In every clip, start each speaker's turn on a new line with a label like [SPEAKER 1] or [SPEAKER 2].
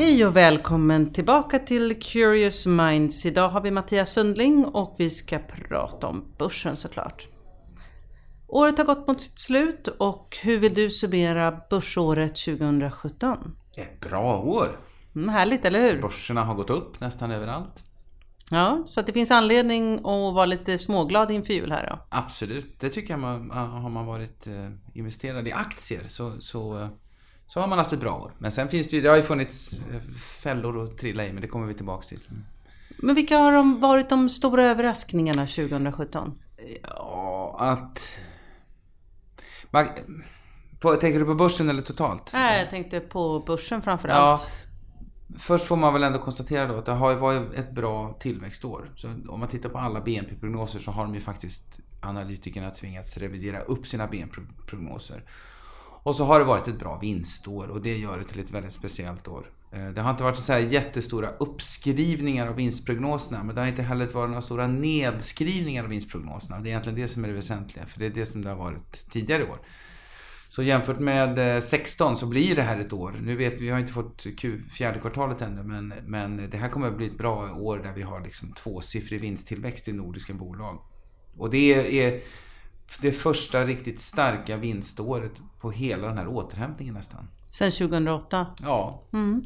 [SPEAKER 1] Hej och välkommen tillbaka till Curious Minds. Idag har vi Mattias Sundling och vi ska prata om börsen såklart. Året har gått mot sitt slut och hur vill du summera börsåret 2017?
[SPEAKER 2] Ett bra år!
[SPEAKER 1] Mm, härligt, eller hur?
[SPEAKER 2] Börserna har gått upp nästan överallt.
[SPEAKER 1] Ja, så att det finns anledning att vara lite småglad inför jul här då?
[SPEAKER 2] Absolut, det tycker jag man, har man varit eh, investerad i aktier så, så, så har man haft ett bra år. Men sen finns det ju, det har ju funnits eh, fällor att trilla i men det kommer vi tillbaks till.
[SPEAKER 1] Men vilka har de varit de stora överraskningarna 2017?
[SPEAKER 2] Ja, att... Man, på, tänker du på börsen eller totalt?
[SPEAKER 1] Nej, jag tänkte på börsen framförallt. Ja,
[SPEAKER 2] Först får man väl ändå konstatera då att det har varit ett bra tillväxtår. Så om man tittar på alla BNP-prognoser så har de ju faktiskt analytikerna tvingats revidera upp sina BNP-prognoser. Och så har det varit ett bra vinstår och det gör det till ett väldigt speciellt år. Eh, det har inte varit så här jättestora uppskrivningar av vinstprognoserna men det har inte heller varit några stora nedskrivningar av vinstprognoserna. Det är egentligen det som är det väsentliga för det är det som det har varit tidigare år. Så jämfört med eh, 16 så blir det här ett år. Nu vet vi, vi har inte fått Q, fjärde kvartalet ännu men, men det här kommer att bli ett bra år där vi har liksom tvåsiffrig vinsttillväxt i nordiska bolag. Och det är det första riktigt starka vinståret på hela den här återhämtningen nästan.
[SPEAKER 1] Sen 2008?
[SPEAKER 2] Ja.
[SPEAKER 1] Mm.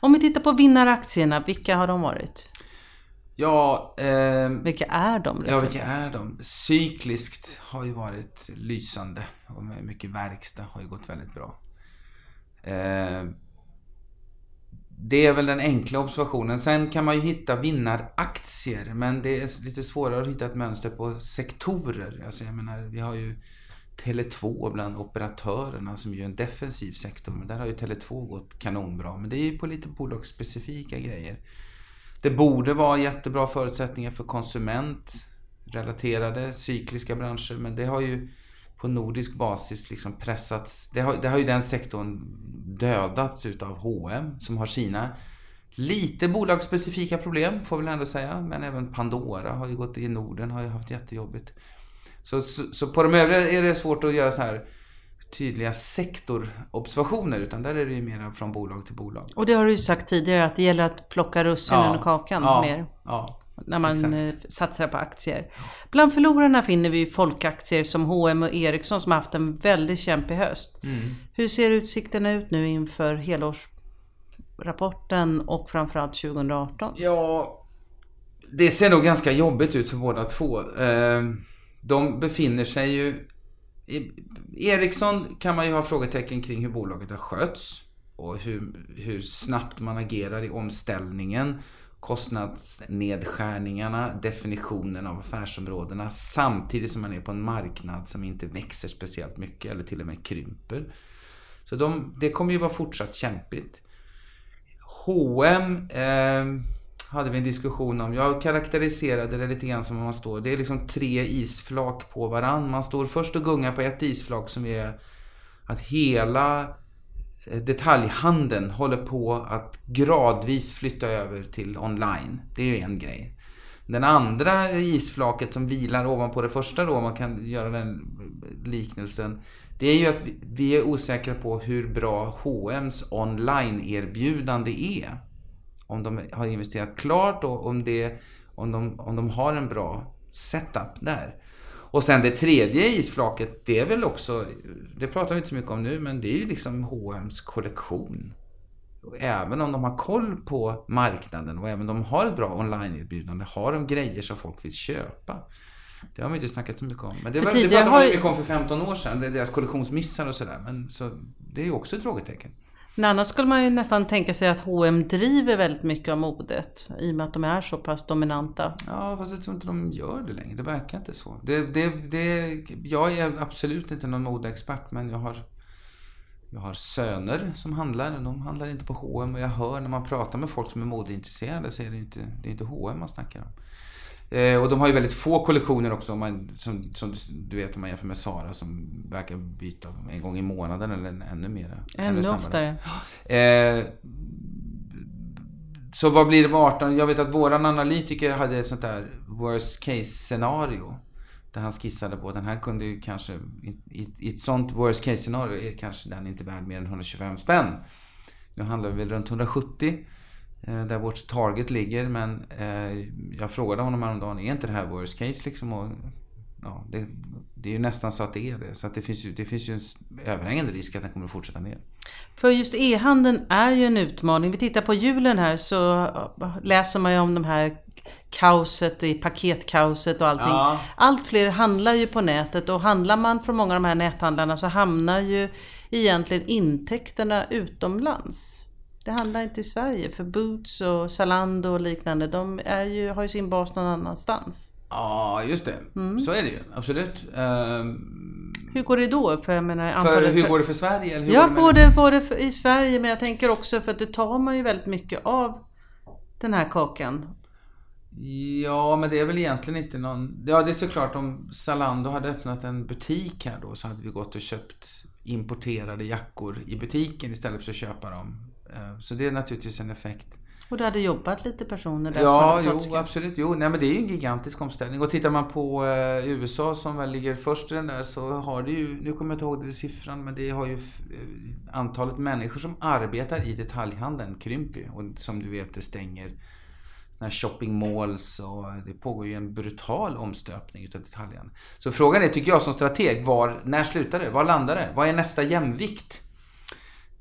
[SPEAKER 1] Om vi tittar på vinnaraktierna, vilka har de varit?
[SPEAKER 2] Ja... Eh,
[SPEAKER 1] vilka är de?
[SPEAKER 2] Ja, vilka är de? Cykliskt har ju varit lysande. Och mycket verkstad har ju gått väldigt bra. Eh, det är väl den enkla observationen. Sen kan man ju hitta vinnaraktier. Men det är lite svårare att hitta ett mönster på sektorer. Alltså jag menar, vi har ju Tele2 bland operatörerna som ju är en defensiv sektor. Men där har ju Tele2 gått kanonbra. Men det är ju på lite bolagsspecifika grejer. Det borde vara jättebra förutsättningar för konsumentrelaterade cykliska branscher men det har ju på nordisk basis liksom pressats. Det har, det har ju den sektorn dödats utav H&M som har sina lite bolagsspecifika problem får väl ändå säga. Men även Pandora har ju gått i Norden har ju haft jättejobbigt. Så, så, så på de övriga är det svårt att göra så här tydliga sektorobservationer utan där är det ju mer från bolag till bolag.
[SPEAKER 1] Och det har du ju sagt tidigare att det gäller att plocka russinen ja, ur kakan
[SPEAKER 2] ja,
[SPEAKER 1] mer.
[SPEAKER 2] Ja,
[SPEAKER 1] när man exakt. Eh, satsar på aktier. Bland förlorarna finner vi folkaktier som H&M och Ericsson som har haft en väldigt kämpig höst. Mm. Hur ser utsikterna ut nu inför helårsrapporten och framförallt 2018?
[SPEAKER 2] Ja, det ser nog ganska jobbigt ut för båda två. Eh, de befinner sig ju Ericsson kan man ju ha frågetecken kring hur bolaget har skötts och hur, hur snabbt man agerar i omställningen. Kostnadsnedskärningarna, definitionen av affärsområdena samtidigt som man är på en marknad som inte växer speciellt mycket eller till och med krymper. Så de, det kommer ju vara fortsatt kämpigt. H&M eh, hade vi en diskussion om. Jag karaktäriserade det lite grann som om man står, det är liksom tre isflak på varann. Man står först och gungar på ett isflak som är att hela Eh, detaljhandeln håller på att gradvis flytta över till online. Det är ju en grej. Den andra isflaket som vilar ovanpå det första då, om man kan göra den liknelsen. Det är ju att vi är osäkra på hur bra H&M's online-erbjudande är om de har investerat klart och om, det, om, de, om de har en bra setup där. Och sen det tredje isflaket, det är väl också, det pratar vi inte så mycket om nu, men det är ju liksom H&M's kollektion. Även om de har koll på marknaden och även om de har ett bra online-erbjudande, har de grejer som folk vill köpa. Det har vi inte snackat så mycket om. Men det, var, det pratade man mycket om för 15 år sedan, deras kollektionsmissar och sådär. Men så, det är ju också ett frågetecken.
[SPEAKER 1] Men annars skulle man ju nästan tänka sig att H&M driver väldigt mycket av modet i och med att de är så pass dominanta.
[SPEAKER 2] Ja, fast jag tror inte de gör det längre. Det verkar inte så. Det, det, det, jag är absolut inte någon modeexpert men jag har, jag har söner som handlar. De handlar inte på H&M och jag hör när man pratar med folk som är modeintresserade så är det inte, det är inte H&M man snackar om. Eh, och de har ju väldigt få kollektioner också om man, som, som du vet om man jämför med Sara som verkar byta en gång i månaden eller ännu mer.
[SPEAKER 1] Ännu, ännu oftare.
[SPEAKER 2] Eh, så vad blir det med 18? Jag vet att våran analytiker hade ett sånt där worst case scenario. Där han skissade på den här kunde ju kanske i, i, i ett sånt worst case scenario är kanske den inte värd mer än 125 spänn. Nu handlar vi väl runt 170 eh, där vårt target ligger men eh, jag frågade honom häromdagen, är inte det här worst case liksom? Och, ja, det, det är ju nästan så att det är det. Så att det, finns ju, det finns ju en överhängande risk att den kommer att fortsätta ner.
[SPEAKER 1] För just e-handeln är ju en utmaning. Vi tittar på julen här så läser man ju om de här kaoset i paketkaoset och allting. Ja. Allt fler handlar ju på nätet och handlar man från många av de här näthandlarna så hamnar ju egentligen intäkterna utomlands. Det handlar inte i Sverige för Boots och Zalando och liknande de är ju, har ju sin bas någon annanstans.
[SPEAKER 2] Ja, just det. Mm. Så är det ju. Absolut. Um,
[SPEAKER 1] hur går det då? För, jag menar,
[SPEAKER 2] för, hur går det för Sverige? Eller hur
[SPEAKER 1] ja, både, både för, i Sverige men jag tänker också för att det tar man ju väldigt mycket av den här kakan.
[SPEAKER 2] Ja, men det är väl egentligen inte någon... Ja, det är såklart om Zalando hade öppnat en butik här då så hade vi gått och köpt importerade jackor i butiken istället för att köpa dem. Eh, så det är naturligtvis en effekt.
[SPEAKER 1] Och det hade jobbat lite personer där
[SPEAKER 2] Ja, som jo, absolut. Jo, nej, men det är ju en gigantisk omställning. Och tittar man på eh, USA som väl ligger först i den där så har det ju, nu kommer jag inte ihåg det siffran, men det har ju eh, antalet människor som arbetar i detaljhandeln krymper Och som du vet, det stänger såna shopping malls och det pågår ju en brutal omstöpning utav detaljhandeln. Så frågan är, tycker jag som strateg, var, när slutar det? Var landar det? Vad är nästa jämvikt?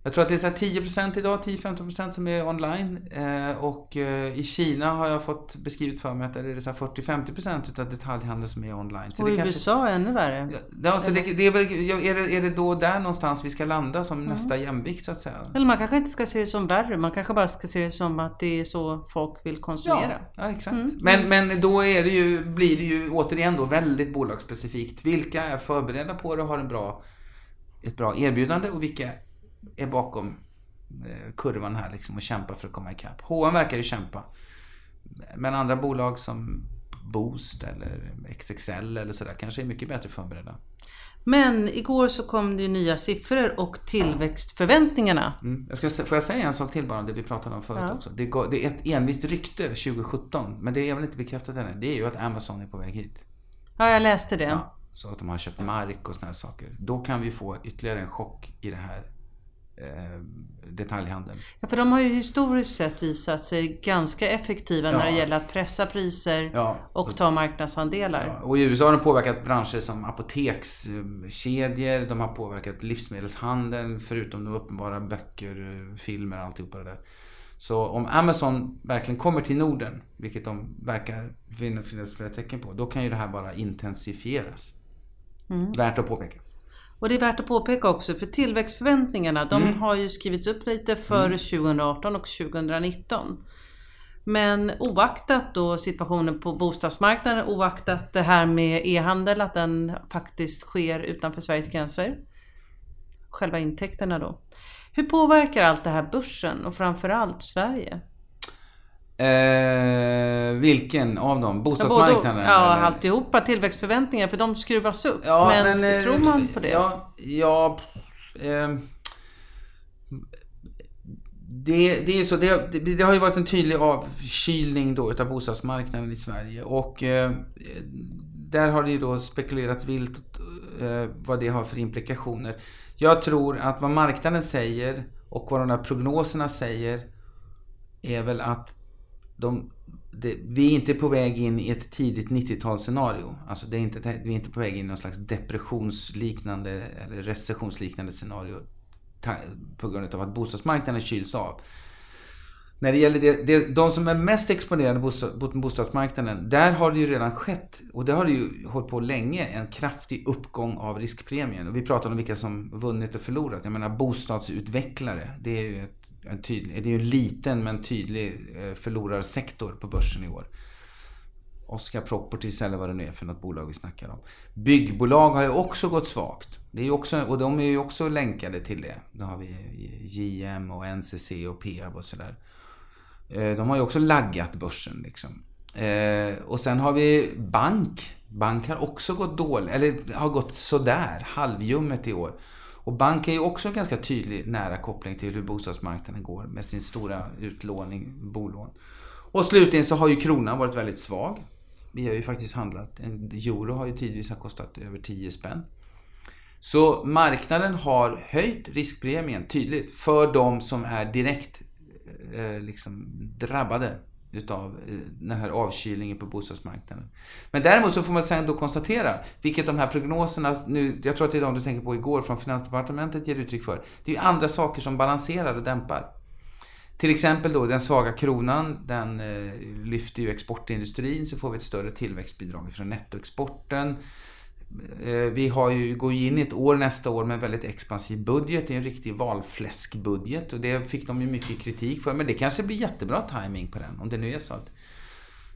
[SPEAKER 2] Jag tror att det är så 10% idag, 10-15% som är online. Eh, och eh, i Kina har jag fått beskrivet för mig att det är 40-50% utav detaljhandeln som är online.
[SPEAKER 1] Så och i USA ännu värre.
[SPEAKER 2] Ja, så det, det, är, väl, är, det, är det då där någonstans vi ska landa som mm. nästa jämvikt så att säga?
[SPEAKER 1] Eller man kanske inte ska se det som värre, man kanske bara ska se det som att det är så folk vill konsumera.
[SPEAKER 2] Ja, ja exakt. Mm. Men, men då är det ju, blir det ju återigen då väldigt bolagsspecifikt. Vilka är förberedda på det och har en bra, ett bra erbjudande och vilka är bakom eh, kurvan här liksom och kämpar för att komma ikapp. H&M verkar ju kämpa. Men andra bolag som Boost eller XXL eller sådär kanske är mycket bättre förberedda.
[SPEAKER 1] Men igår så kom det ju nya siffror och tillväxtförväntningarna.
[SPEAKER 2] Mm. Jag ska, får jag säga en sak till bara om det vi pratade om förut ja. också? Det, går, det, är ett envist rykte 2017, men det är väl inte bekräftat ännu. Det är ju att Amazon är på väg hit.
[SPEAKER 1] Ja, jag läste det. Ja,
[SPEAKER 2] så att de har köpt mark och sådana här saker. Då kan vi få ytterligare en chock i det här detaljhandeln.
[SPEAKER 1] Ja, för de har ju historiskt sett visat sig ganska effektiva ja. när det gäller att pressa priser ja. och ta marknadsandelar. Ja.
[SPEAKER 2] Och i USA har de påverkat branscher som apotekskedjor, de har påverkat livsmedelshandeln förutom de uppenbara böcker, filmer och alltihopa det där. Så om Amazon verkligen kommer till Norden, vilket de verkar finnas flera tecken på, då kan ju det här bara intensifieras. Mm. Värt att påpeka.
[SPEAKER 1] Och det är värt att påpeka också för tillväxtförväntningarna de mm. har ju skrivits upp lite för mm. 2018 och 2019. Men oaktat då situationen på bostadsmarknaden, oaktat det här med e-handel, att den faktiskt sker utanför Sveriges gränser. Själva intäkterna då. Hur påverkar allt det här börsen och framförallt Sverige?
[SPEAKER 2] Eh, vilken av dem? Bostadsmarknaden?
[SPEAKER 1] Ja, eller? alltihopa. Tillväxtförväntningar, för de skruvas upp. Ja, men, men tror man på det?
[SPEAKER 2] Ja, ja eh, det, det är så, det, det, det, har ju varit en tydlig avkylning då utav bostadsmarknaden i Sverige och eh, där har det ju då spekulerats vilt eh, vad det har för implikationer. Jag tror att vad marknaden säger och vad de där prognoserna säger är väl att de, det, vi är inte på väg in i ett tidigt 90-talsscenario. Alltså det är inte, vi är inte på väg in i någon slags depressionsliknande eller recessionsliknande scenario på grund av att bostadsmarknaden kyls av. När det gäller det, det, de som är mest exponerade mot bostadsmarknaden, där har det ju redan skett, och det har det ju hållit på länge, en kraftig uppgång av riskpremien. Och vi pratar om vilka som vunnit och förlorat. Jag menar bostadsutvecklare, det är ju ett en tydlig, det är ju en liten men tydlig eh, förlorarsektor på börsen i år. Oscar Properties eller vad det nu är för något bolag vi snackar om. Byggbolag har ju också gått svagt. Det är också, och de är ju också länkade till det. Då har vi JM och NCC och Peab och sådär. Eh, de har ju också laggat börsen liksom. Eh, och sen har vi bank. Bank har också gått dåligt, eller har gått sådär, halvjummet i år. Och bank är ju också en ganska tydlig nära koppling till hur bostadsmarknaden går med sin stora utlåning, bolån. Och slutligen så har ju kronan varit väldigt svag. Vi har ju faktiskt handlat, en euro har ju tidvis kostat över 10 spänn. Så marknaden har höjt riskpremien tydligt för de som är direkt eh, liksom drabbade utav eh, den här avkylningen på bostadsmarknaden. Men däremot så får man sen då konstatera, vilket de här prognoserna, nu, jag tror att det är de du tänker på igår från Finansdepartementet ger uttryck för. Det är ju andra saker som balanserar och dämpar. Till exempel då den svaga kronan, den eh, lyfter ju exportindustrin så får vi ett större tillväxtbidrag från nettoexporten. Eh, vi har ju, går ju in i ett år nästa år med en väldigt expansiv budget. Det är en riktig valfläskbudget och det fick de ju mycket kritik för. Men det kanske blir jättebra timing på den om det nu är så att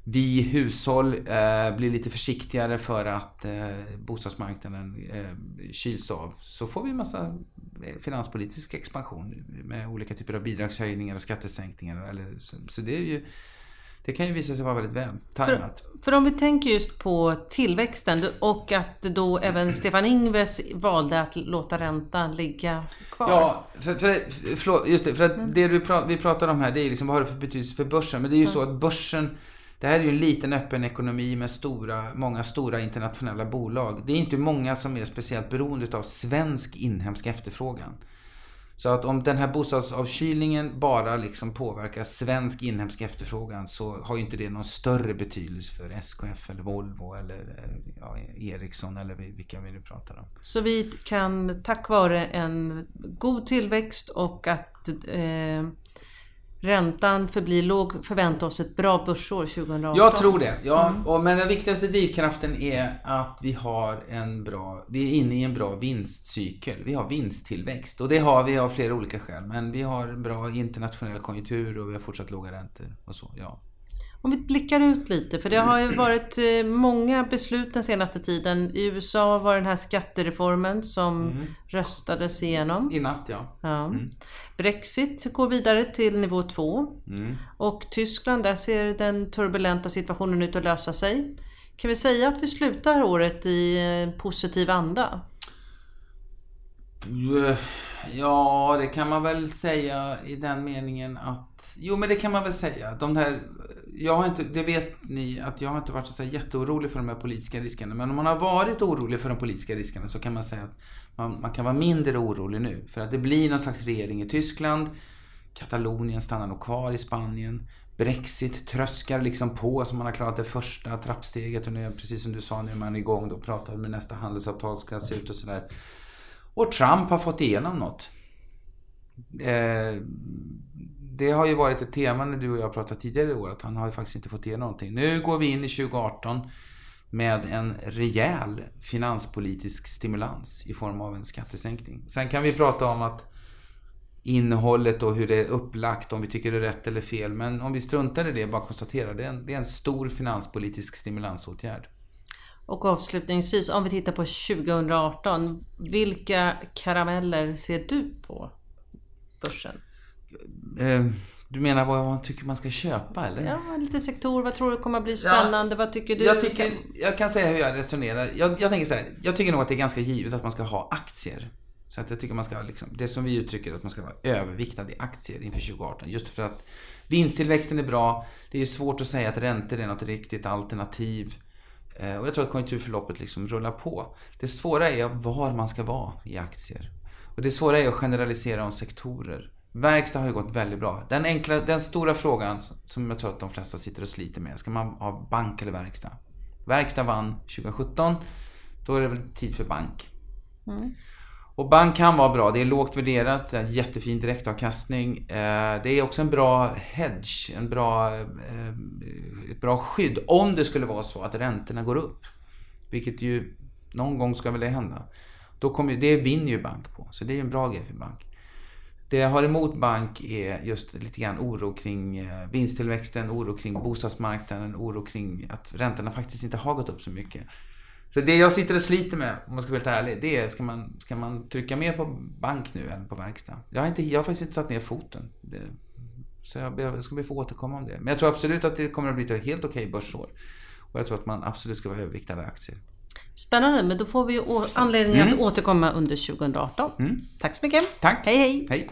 [SPEAKER 2] vi hushåll eh, blir lite försiktigare för att eh, bostadsmarknaden eh, kyls av. Så får vi en massa eh, finanspolitisk expansion med olika typer av bidragshöjningar och skattesänkningar. Eller, så, så det är ju det kan ju visa sig vara väldigt väl tajmat.
[SPEAKER 1] För, för, om vi tänker just på tillväxten och att då även Stefan Ingves valde att låta räntan ligga kvar.
[SPEAKER 2] Ja, för, för, för just det. För att mm. det vi, vi pratar om här det är liksom vad har det för betydelse för börsen? Men det är ju mm. så att börsen det här är ju en liten öppen ekonomi med stora, många stora internationella bolag. Det är inte många som är speciellt beroende av svensk inhemsk efterfrågan. Så att om den här bostadsavkylningen bara liksom påverkar svensk inhemsk efterfrågan så har ju inte det någon större betydelse för SKF eller Volvo eller ja, Ericsson eller vilka vi nu pratar om.
[SPEAKER 1] Så vi kan tack vare en god tillväxt och att eh, räntan förblir låg, förvänta oss ett bra börsår 2018?
[SPEAKER 2] Jag tror det. Ja, mm. och, men den viktigaste drivkraften är att vi har en bra, vi är inne i en bra vinstcykel. Vi har vinsttillväxt och det har vi av flera olika skäl. Men vi har bra internationell konjunktur och vi har fortsatt låga räntor och så, ja.
[SPEAKER 1] Om vi blickar ut lite, för det har ju varit eh, många beslut den senaste tiden. I USA var den här skattereformen som mm. röstades igenom.
[SPEAKER 2] I natt ja.
[SPEAKER 1] ja. Mm. Brexit går vidare till nivå 2. Mm. Och Tyskland, där ser den turbulenta situationen ut att lösa sig. Kan vi säga att vi slutar året i eh, positiv anda?
[SPEAKER 2] Ja, det kan man väl säga i den meningen att... Jo, men det kan man väl säga. De här jag har inte, det vet ni att jag har inte varit så jätteorolig för de här politiska riskerna. Men om man har varit orolig för de politiska riskerna så kan man säga att man, man kan vara mindre orolig nu. För att det blir någon slags regering i Tyskland. Katalonien stannar nog kvar i Spanien. Brexit tröskar liksom på så man har klarat det första trappsteget och nu, precis som du sa, nu är man igång då och pratar med nästa handelsavtal ska se ut och sådär. Och Trump har fått igenom något. Eh, det har ju varit ett tema när du och jag pratat tidigare i år att han har ju faktiskt inte fått igenom någonting. Nu går vi in i 2018 med en rejäl finanspolitisk stimulans i form av en skattesänkning. Sen kan vi prata om att innehållet och hur det är upplagt, om vi tycker det är rätt eller fel. Men om vi struntar i det, bara konstatera, det är en, det är en stor finanspolitisk stimulansåtgärd.
[SPEAKER 1] Och avslutningsvis, om vi tittar på 2018, vilka karameller ser du på börsen?
[SPEAKER 2] Eh, du menar vad man tycker man ska köpa eller?
[SPEAKER 1] Ja, lite sektor. Vad tror du kommer att bli spännande? Ja, vad tycker du?
[SPEAKER 2] Jag, tycker, jag kan säga hur jag resonerar. Jag, jag tänker så här. Jag tycker nog att det är ganska givet att man ska ha aktier. Så att jag tycker man ska liksom, det som vi uttrycker att man ska vara överviktad i aktier inför 2018. Just för att vinsttillväxten är bra. Det är svårt att säga att räntor är något riktigt alternativ. Eh, och jag tror att konjunkturförloppet liksom rullar på. Det svåra är var man ska vara i aktier. Och det svåra är att generalisera om sektorer. Verkstad har ju gått väldigt bra. Den, enkla, den stora frågan som jag tror att de flesta sitter och sliter med. Ska man ha bank eller verkstad? Verkstad vann 2017. Då är det väl tid för bank. Mm. Och bank kan vara bra. Det är lågt värderat. Det är en jättefin direktavkastning. Eh, det är också en bra hedge. En bra, eh, ett bra skydd. Om det skulle vara så att räntorna går upp. Vilket ju någon gång ska väl det hända. Då kommer, det vinner ju bank på. Så det är en bra grej för bank. Det jag har emot bank är just lite grann oro kring eh, vinsttillväxten, oro kring bostadsmarknaden, oro kring att räntorna faktiskt inte har gått upp så mycket. Så det jag sitter och sliter med, om man ska vara helt ärlig, det är ska man, ska man trycka mer på bank nu än på verkstad? Jag har, inte, jag har faktiskt inte satt ner foten. Det, så jag, jag ska be få återkomma om det. Men jag tror absolut att det kommer att bli ett helt okej börsår. Och jag tror att man absolut ska vara överviktade aktier.
[SPEAKER 1] Spännande, men då får vi anledning mm. att återkomma under 2018. Mm. Tack så mycket.
[SPEAKER 2] Tack.
[SPEAKER 1] Hej hej.
[SPEAKER 2] hej.